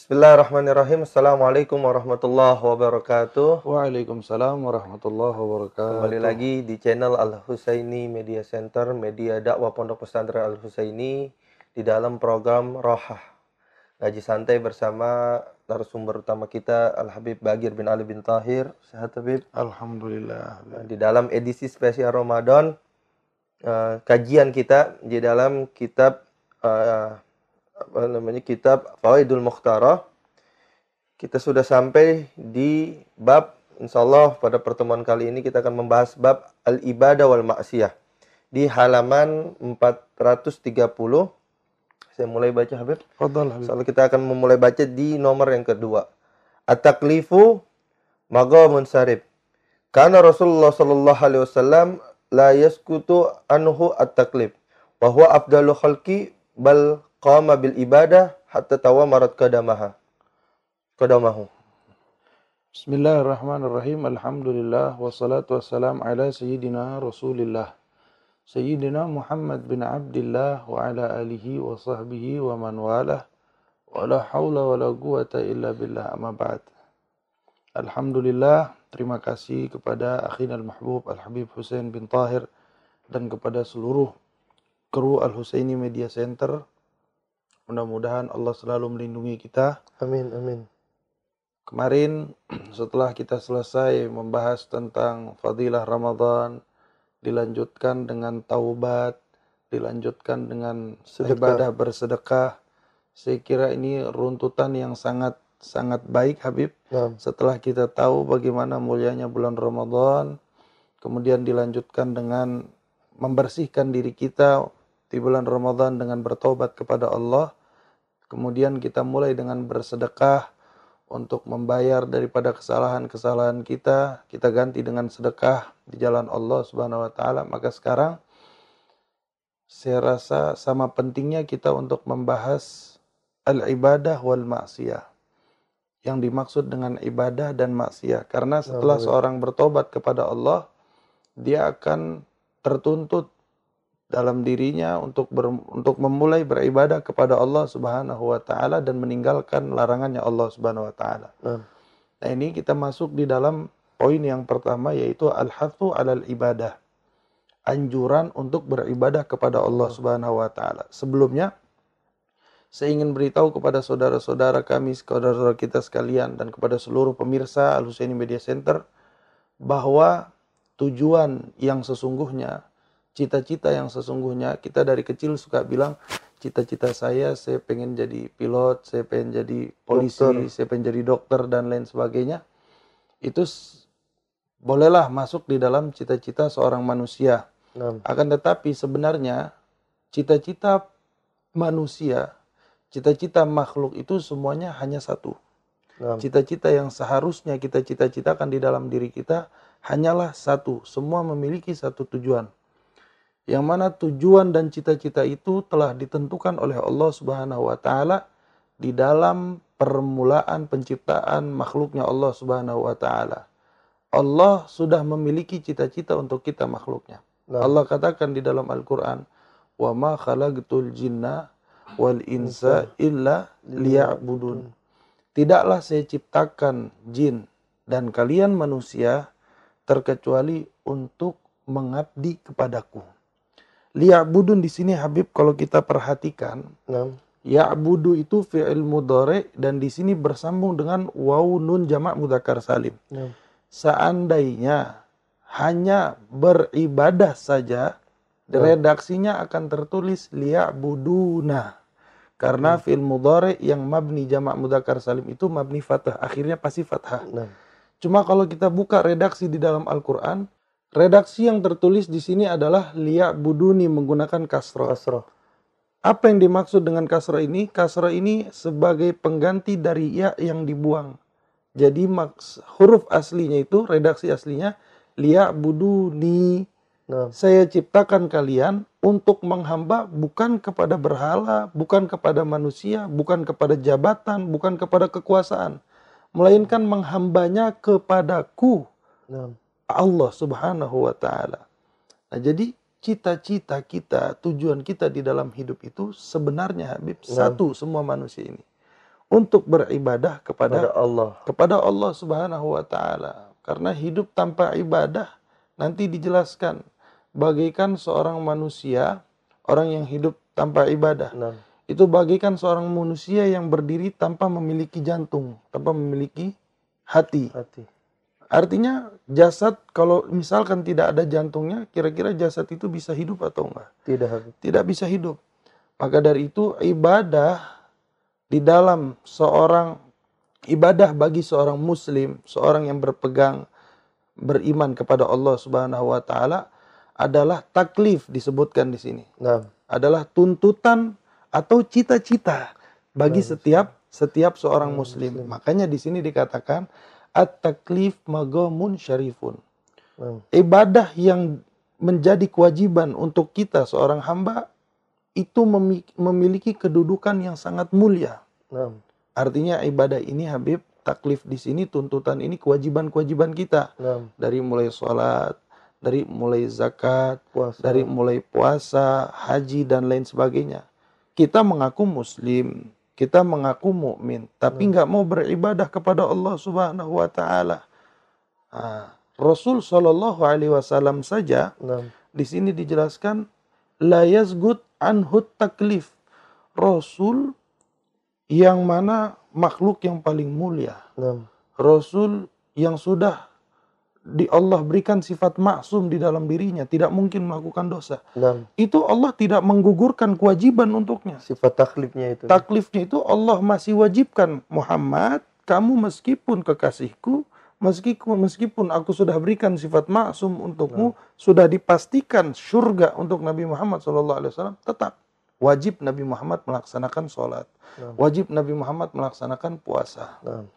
Bismillahirrahmanirrahim. Assalamualaikum warahmatullahi wabarakatuh. Waalaikumsalam warahmatullahi wabarakatuh. Kembali lagi di channel Al Husaini Media Center, media dakwah Pondok Pesantren Al Husaini di dalam program Rohah. Ngaji santai bersama narasumber utama kita Al Habib Bagir bin Ali bin Tahir. Sehat Habib. Alhamdulillah. Di dalam edisi spesial Ramadan eh, kajian kita di dalam kitab eh, apa namanya kitab Fawaidul Mukhtarah. Kita sudah sampai di bab insyaallah pada pertemuan kali ini kita akan membahas bab al ibadah wal maksiyah di halaman 430 saya mulai baca Habib. Fadal Habib. Insyaallah kita akan memulai baca di nomor yang kedua. At-taklifu maghamun sarib. Karena Rasulullah sallallahu alaihi wasallam la yaskutu anhu at-taklif. Wa huwa afdalu khalqi bal qama bil ibadah hatta tawamarat qadamaha qadamahu Bismillahirrahmanirrahim. Alhamdulillah wassalatu wassalam ala sayyidina Rasulillah. Sayyidina Muhammad bin Abdullah wa ala alihi wa sahbihi wa man walah. Wa la hawla wa la quwata illa billah amma ba'd. Alhamdulillah, terima kasih kepada akhina al-mahbub Al-Habib Hussein bin Tahir dan kepada seluruh kru Al-Husaini Media Center. Mudah-mudahan Allah selalu melindungi kita. amin amin Kemarin setelah kita selesai membahas tentang fadilah Ramadan, dilanjutkan dengan taubat, dilanjutkan dengan Sedekah. ibadah bersedekah. Saya kira ini runtutan yang sangat sangat baik Habib. nah, Setelah kita tahu bagaimana mulianya bulan Ramadan, kemudian dilanjutkan dengan membersihkan diri kita di bulan Ramadan dengan bertobat kepada Allah. Kemudian kita mulai dengan bersedekah untuk membayar daripada kesalahan-kesalahan kita, kita ganti dengan sedekah di jalan Allah Subhanahu wa taala. Maka sekarang saya rasa sama pentingnya kita untuk membahas al-ibadah wal maksiyah. Yang dimaksud dengan ibadah dan maksiyah karena setelah iya. seorang bertobat kepada Allah, dia akan tertuntut dalam dirinya untuk ber- untuk memulai beribadah kepada Allah Subhanahu wa taala dan meninggalkan larangannya Allah Subhanahu wa taala. nah. Nah, ini kita masuk di dalam poin yang pertama yaitu al-hathu 'alal ibadah. Anjuran untuk beribadah kepada Allah Subhanahu wa taala. Sebelumnya saya ingin beritahu kepada saudara-saudara kami, saudara-saudara kita sekalian dan kepada seluruh pemirsa Al Husaini Media Center bahwa tujuan yang sesungguhnya, cita-cita yang sesungguhnya kita dari kecil suka bilang cita-cita saya saya pengen jadi pilot, saya pengen jadi polisi, Dokter. saya pengen jadi dokter dan lain sebagainya. Itu bolehlah masuk di dalam cita-cita seorang manusia. nah. Akan tetapi sebenarnya cita-cita manusia, cita-cita makhluk itu semuanya hanya satu. Cita-cita yang seharusnya kita cita-citakan di dalam diri kita hanyalah satu. Semua memiliki satu tujuan. Yang mana tujuan dan cita-cita itu telah ditentukan oleh Allah Subhanahu wa taala di dalam permulaan penciptaan makhluknya Allah Subhanahu wa taala. Allah sudah memiliki cita-cita untuk kita makhluknya. Nah. Allah katakan di dalam Al-Qur'an, "Wa ma khalaqtul jinna wal insa illa liya'budun." Tidaklah saya ciptakan jin dan kalian manusia terkecuali untuk mengabdi kepadaku. Liya'budun di sini Habib kalau kita perhatikan, nah. ya'budu itu fi'il mudhari dan di sini bersambung dengan waw nun jamak mudzakkar salim. nah. Seandainya hanya beribadah saja, redaksinya akan tertulis liya'buduna. Karena fi'il mudhari yang mabni jamak mudzakkar salim itu mabni fathah, akhirnya pasti fathah. nah. Cuma kalau kita buka redaksi di dalam Al-Qur'an, redaksi yang tertulis di sini adalah liya'buduni menggunakan kasroh. kasroh Apa yang dimaksud dengan kasroh ini? Kasroh ini sebagai pengganti dari ya yang dibuang. Jadi maks huruf aslinya itu redaksi aslinya liya'buduni. nah. Saya ciptakan kalian untuk menghamba bukan kepada berhala, bukan kepada manusia, bukan kepada jabatan, bukan kepada kekuasaan, melainkan menghambanya kepadaku nah. Allah Subhanahu wa taala. Nah, jadi cita-cita kita, tujuan kita di dalam hidup itu sebenarnya Habib Nah. satu semua manusia ini untuk beribadah Pada kepada Allah. kepada Allah Subhanahu wa taala. Karena hidup tanpa ibadah nanti dijelaskan bagaikan seorang manusia, orang yang hidup tanpa ibadah. Naam. Itu bagaikan seorang manusia yang berdiri tanpa memiliki jantung, tanpa memiliki hati. Hati. Artinya jasad kalau misalkan tidak ada jantungnya, kira-kira jasad itu bisa hidup atau enggak? Tidak. Tidak bisa hidup. Maka dari itu ibadah di dalam seorang ibadah bagi seorang muslim, seorang yang berpegang beriman kepada Allah Subhanahu wa taala adalah taklif disebutkan di sini. Naam. Adalah tuntutan atau cita-cita bagi setiap setiap seorang muslim. Makanya di sini dikatakan at-taklif magamun syarifun. Naam. Ibadah yang menjadi kewajiban untuk kita seorang hamba itu memi- memiliki kedudukan yang sangat mulia. Naam. Artinya ibadah ini Habib taklif di sini tuntutan ini kewajiban-kewajiban kita Naam. dari mulai sholat, dari mulai zakat, Puasa. dari mulai puasa, haji dan lain sebagainya. Kita mengaku muslim, kita mengaku mukmin, tapi nggak mau beribadah kepada Allah Subhanahu wa taala. Rasul Shallallahu alaihi wasallam saja di sini dijelaskan la yazgut anhu taklif. Rasul yang mana makhluk yang paling mulia. Rasul yang sudah di Allah berikan sifat maksum di dalam dirinya, tidak mungkin melakukan dosa. Naam. Itu Allah tidak menggugurkan kewajiban untuknya. Sifat taklifnya itu. Taklifnya itu Allah masih wajibkan Muhammad, kamu meskipun kekasihku, meskipun meskipun aku sudah berikan sifat maksum untukmu, sudah dipastikan surga untuk Nabi Muhammad SAW, tetap wajib Nabi Muhammad melaksanakan sholat, Naam. wajib Nabi Muhammad melaksanakan puasa. Naam.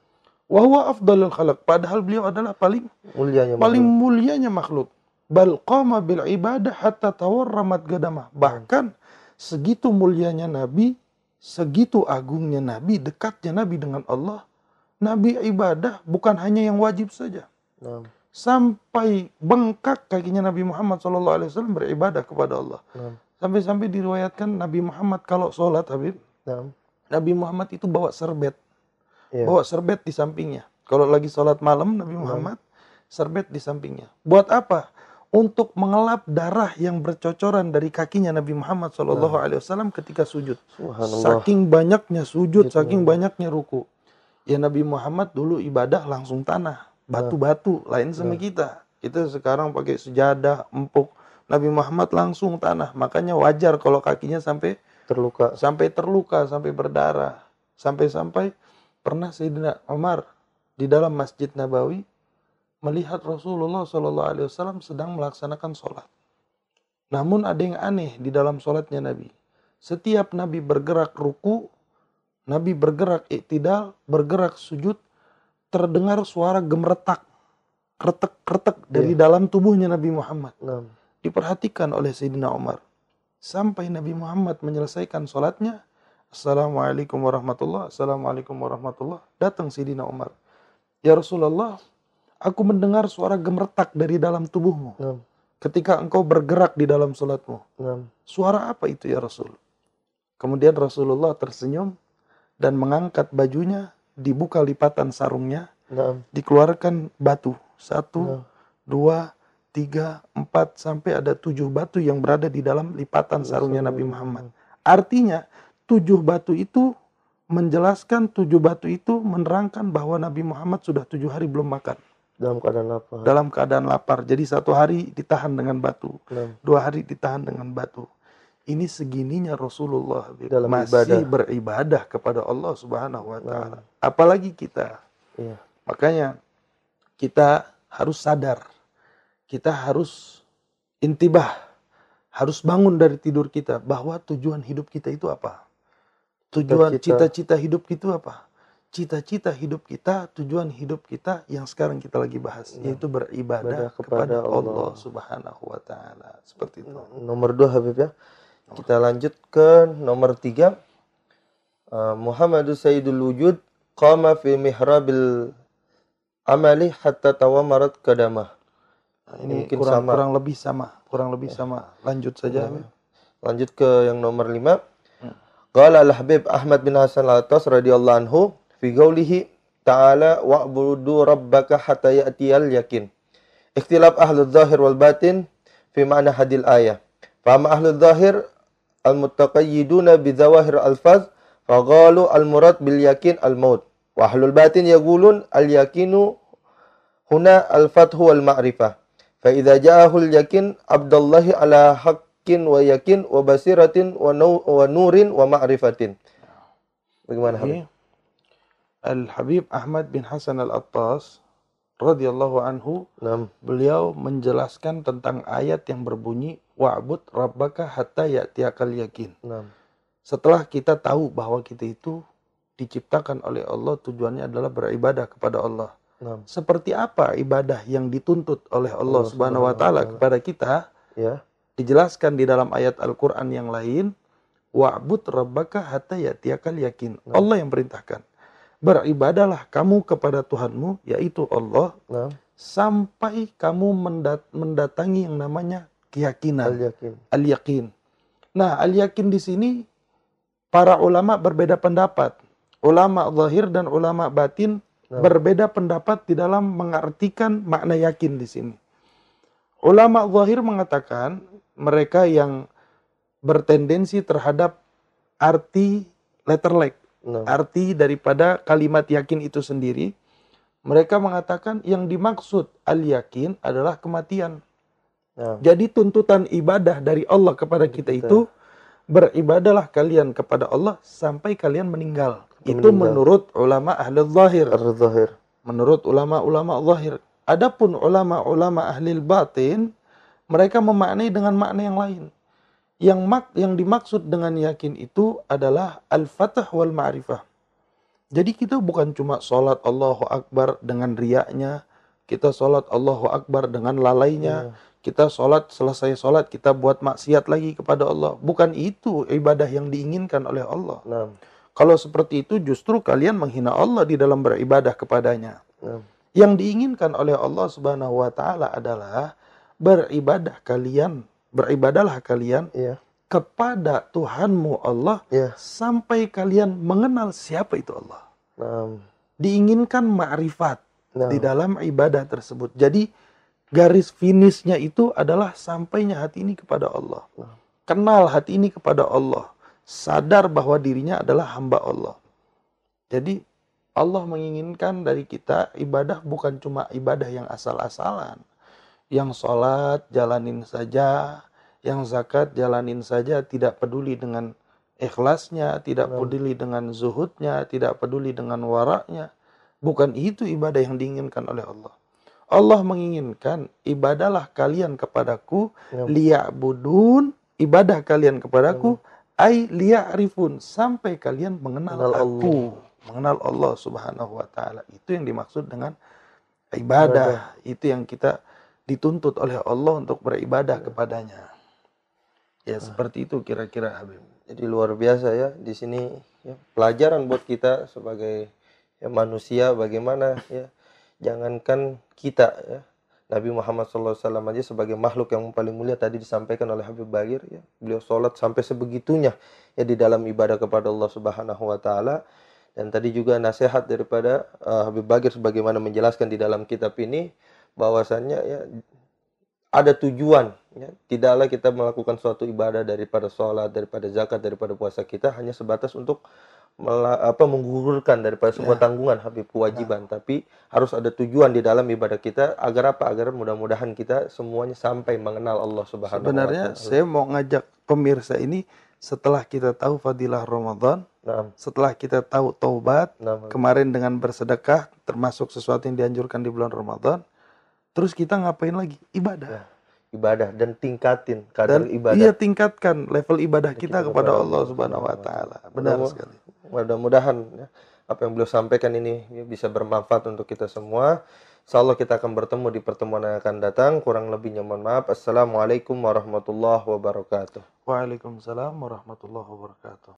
Wahwa afdalul khalaq. Padahal beliau adalah paling Mulianya paling makhluk. mulianya makhluk. Bal qama bil ibadah hatta tawarramat gadamah. Bahkan segitu mulianya Nabi, segitu agungnya Nabi, dekatnya Nabi dengan Allah. Nabi ibadah bukan hanya yang wajib saja. Naam. Sampai bengkak kakinya Nabi Muhammad SAW beribadah kepada Allah. Sampai-sampai diriwayatkan Nabi Muhammad kalau sholat Habib, Naam. Nabi Muhammad itu bawa serbet. Iya. bawa serbet di sampingnya. Kalau lagi sholat malam Nabi Muhammad serbet di sampingnya. Buat apa? Untuk mengelap darah yang bercocoran dari kakinya Nabi Muhammad Shallallahu Alaihi Wasallam ketika sujud. Saking banyaknya sujud, Gitu. saking banyaknya ruku. Ya Nabi Muhammad dulu ibadah langsung tanah, batu-batu, lain sama kita. Kita sekarang pakai sejadah, empuk. Nabi Muhammad langsung tanah. Makanya wajar kalau kakinya sampai Terluka. sampai terluka, sampai berdarah, sampai-sampai pernah Sayyidina Umar di dalam Masjid Nabawi melihat Rasulullah Shallallahu Alaihi Wasallam sedang melaksanakan sholat. Namun ada yang aneh di dalam sholatnya Nabi. Setiap Nabi bergerak ruku, Nabi bergerak iktidal, bergerak sujud, terdengar suara gemeretak, kretek-kretek dari dalam tubuhnya Nabi Muhammad Naam. diperhatikan oleh Sayyidina Umar. Sampai Nabi Muhammad menyelesaikan sholatnya, Assalamualaikum warahmatullah, Assalamualaikum warahmatullah. Datang Sayyidina Umar. Ya Rasulullah, aku mendengar suara gemeretak dari dalam tubuhmu. Naam. Ketika engkau bergerak di dalam sholatmu. Naam. Suara apa itu ya Rasul? Kemudian Rasulullah tersenyum dan mengangkat bajunya, dibuka lipatan sarungnya, Naam. dikeluarkan batu. Satu, dua, tiga, empat, sampai ada tujuh batu yang berada di dalam lipatan sarungnya Nabi Muhammad. Artinya, tujuh batu itu menjelaskan tujuh batu itu menerangkan bahwa Nabi Muhammad sudah tujuh hari belum makan. Dalam keadaan lapar. Dalam keadaan lapar. Jadi satu hari ditahan dengan batu. Dua hari ditahan dengan batu. Ini segininya Rasulullah. Dalam masih ibadah. beribadah kepada Allah Subhanahu wa taala. Apalagi kita. Iya. Makanya kita harus sadar. Kita harus intibah. Harus bangun dari tidur kita bahwa tujuan hidup kita itu apa? Tujuan Cita-cita. hidup itu apa? Cita-cita hidup kita, tujuan hidup kita yang sekarang kita lagi bahas Nah, yaitu beribadah ibadah kepada, kepada Allah Allah. Subhanahu wa taala. Seperti itu. Nomor dua Habib ya. Kita lanjut ke nomor tiga. Uh, Sayyidul Wujud qama fi mihrabil amali hatta tawamarat kadamah. Nah, ini Mungkin kurang sama. kurang lebih sama, kurang lebih sama. Lanjut saja. Ya. Lanjut ke yang nomor lima. Hmm. Qala al-Habib Ahmad bin Hasan al-Attas radhiyallahu anhu fi qawlihi ta'ala wa'budu rabbaka hatta ya'tiyal yakin. Ikhtilaf ahlu zahir wal batin fi ma'na hadil ayah. Faham ahlu zahir al-muttaqayyiduna bi zawahir al-faz faqalu al-murad bil yakin al-maut. Wa ahlul batin yaqulun al-yakinu huna al-fathu wal ma'rifah. Fa idza haqqin wa yakin wa basiratin wa, nu wa nurin wa ma'rifatin. Bagaimana Habib? Al-Habib Ahmad bin Hasan Al-Attas radhiyallahu anhu Naam. beliau menjelaskan tentang ayat yang berbunyi wa'bud rabbaka hatta ya'tiyakal yakin. Naam. Setelah kita tahu bahwa kita itu diciptakan oleh Allah tujuannya adalah beribadah kepada Allah. Naam. Seperti apa ibadah yang dituntut oleh Allah Allah Subhanahu wa Ta'ala. kepada kita Ya. Dijelaskan di dalam ayat Al-Qur'an yang lain wa'bud rabbaka hatta ya'tiyakal yakin. Nah. Allah yang perintahkan. Beribadahlah kamu kepada Tuhanmu yaitu Allah Naam. sampai kamu mendat- mendatangi yang namanya keyakinan, Al-yakin. al-yakin. Nah, al-yakin di sini para ulama berbeda pendapat. Ulama zahir dan ulama batin Nah. berbeda pendapat di dalam mengartikan makna yakin di sini. Ulama zahir mengatakan mereka yang bertendensi terhadap arti letter leg, Naam. arti daripada kalimat yakin itu sendiri, mereka mengatakan yang dimaksud al-yakin adalah kematian. Naam. Jadi tuntutan ibadah dari Allah kepada kita Kita. itu beribadahlah kalian kepada Allah sampai kalian meninggal. Sampai Itu meninggal. menurut ulama ahli zahir. Menurut ulama-ulama zahir. Adapun ulama-ulama ahli batin, mereka memaknai dengan makna yang lain. Yang mak yang dimaksud dengan yakin itu adalah al-fatah wal ma'rifah. Jadi kita bukan cuma sholat Allahu Akbar dengan riaknya, kita sholat Allahu Akbar dengan lalainya, kita sholat selesai sholat kita buat maksiat lagi kepada Allah. Bukan itu ibadah yang diinginkan oleh Allah. Naam. Kalau seperti itu justru kalian menghina Allah di dalam beribadah kepadanya. Naam. Yang diinginkan oleh Allah Subhanahu wa taala adalah beribadah kalian, beribadahlah kalian Iya. kepada Tuhanmu Allah Iya. sampai kalian mengenal siapa itu Allah. Naam. Diinginkan ma'rifat Naam. di dalam ibadah tersebut. Jadi garis finishnya itu adalah sampainya hati ini kepada Allah. Nah. Kenal hati ini kepada Allah. Sadar bahwa dirinya adalah hamba Allah. Jadi Allah menginginkan dari kita ibadah bukan cuma ibadah yang asal-asalan. Yang sholat jalanin saja, yang zakat jalanin saja, tidak peduli dengan ikhlasnya, tidak peduli dengan zuhudnya, tidak peduli dengan waraknya. Bukan itu ibadah yang diinginkan oleh Allah. Allah menginginkan ibadahlah kalian kepadaku Ya. liya'budun ibadah kalian kepadaku ai liya'rifun sampai kalian mengenal Mengenal aku, mengenal Allah Subhanahu wa taala. Itu yang dimaksud dengan ibadah. Itu yang kita dituntut oleh Allah untuk beribadah kepadanya. Ya, seperti itu kira-kira Habib. Jadi luar biasa ya di sini ya, pelajaran buat kita sebagai ya, manusia bagaimana ya jangankan kita ya Nabi Muhammad SAW aja sebagai makhluk yang paling mulia tadi disampaikan oleh Habib Bagir ya beliau sholat sampai sebegitunya ya di dalam ibadah kepada Allah Subhanahu Wa Taala dan tadi juga nasihat daripada uh, Habib Bagir sebagaimana menjelaskan di dalam kitab ini bahwasannya ya ada tujuan ya. Tidaklah kita melakukan suatu ibadah daripada sholat daripada zakat daripada puasa. Kita hanya sebatas untuk mela- apa menggugurkan daripada sebuah tanggungan Habib kewajiban. Tapi harus ada tujuan di dalam ibadah kita agar apa? Agar mudah-mudahan kita semuanya sampai mengenal Allah Subhanahu Sebenarnya wa taala. saya mau ngajak pemirsa ini setelah kita tahu fadilah Ramadan, Naam, setelah kita tahu taubat, naam, kemarin dengan bersedekah termasuk sesuatu yang dianjurkan di bulan Ramadan, terus kita ngapain lagi? Ibadah. ibadah dan tingkatin kadar Dan ibadah. iya tingkatkan level ibadah kita, Kita kepada Allah Allah Subhanahu wa taala. Benar Mudah- sekali. Mudah-mudahan ya, apa yang beliau sampaikan ini ya, bisa bermanfaat untuk kita semua. Insya Allah kita akan bertemu di pertemuan yang akan datang. Kurang lebihnya mohon maaf. Assalamualaikum warahmatullahi wabarakatuh. Waalaikumsalam warahmatullahi wabarakatuh.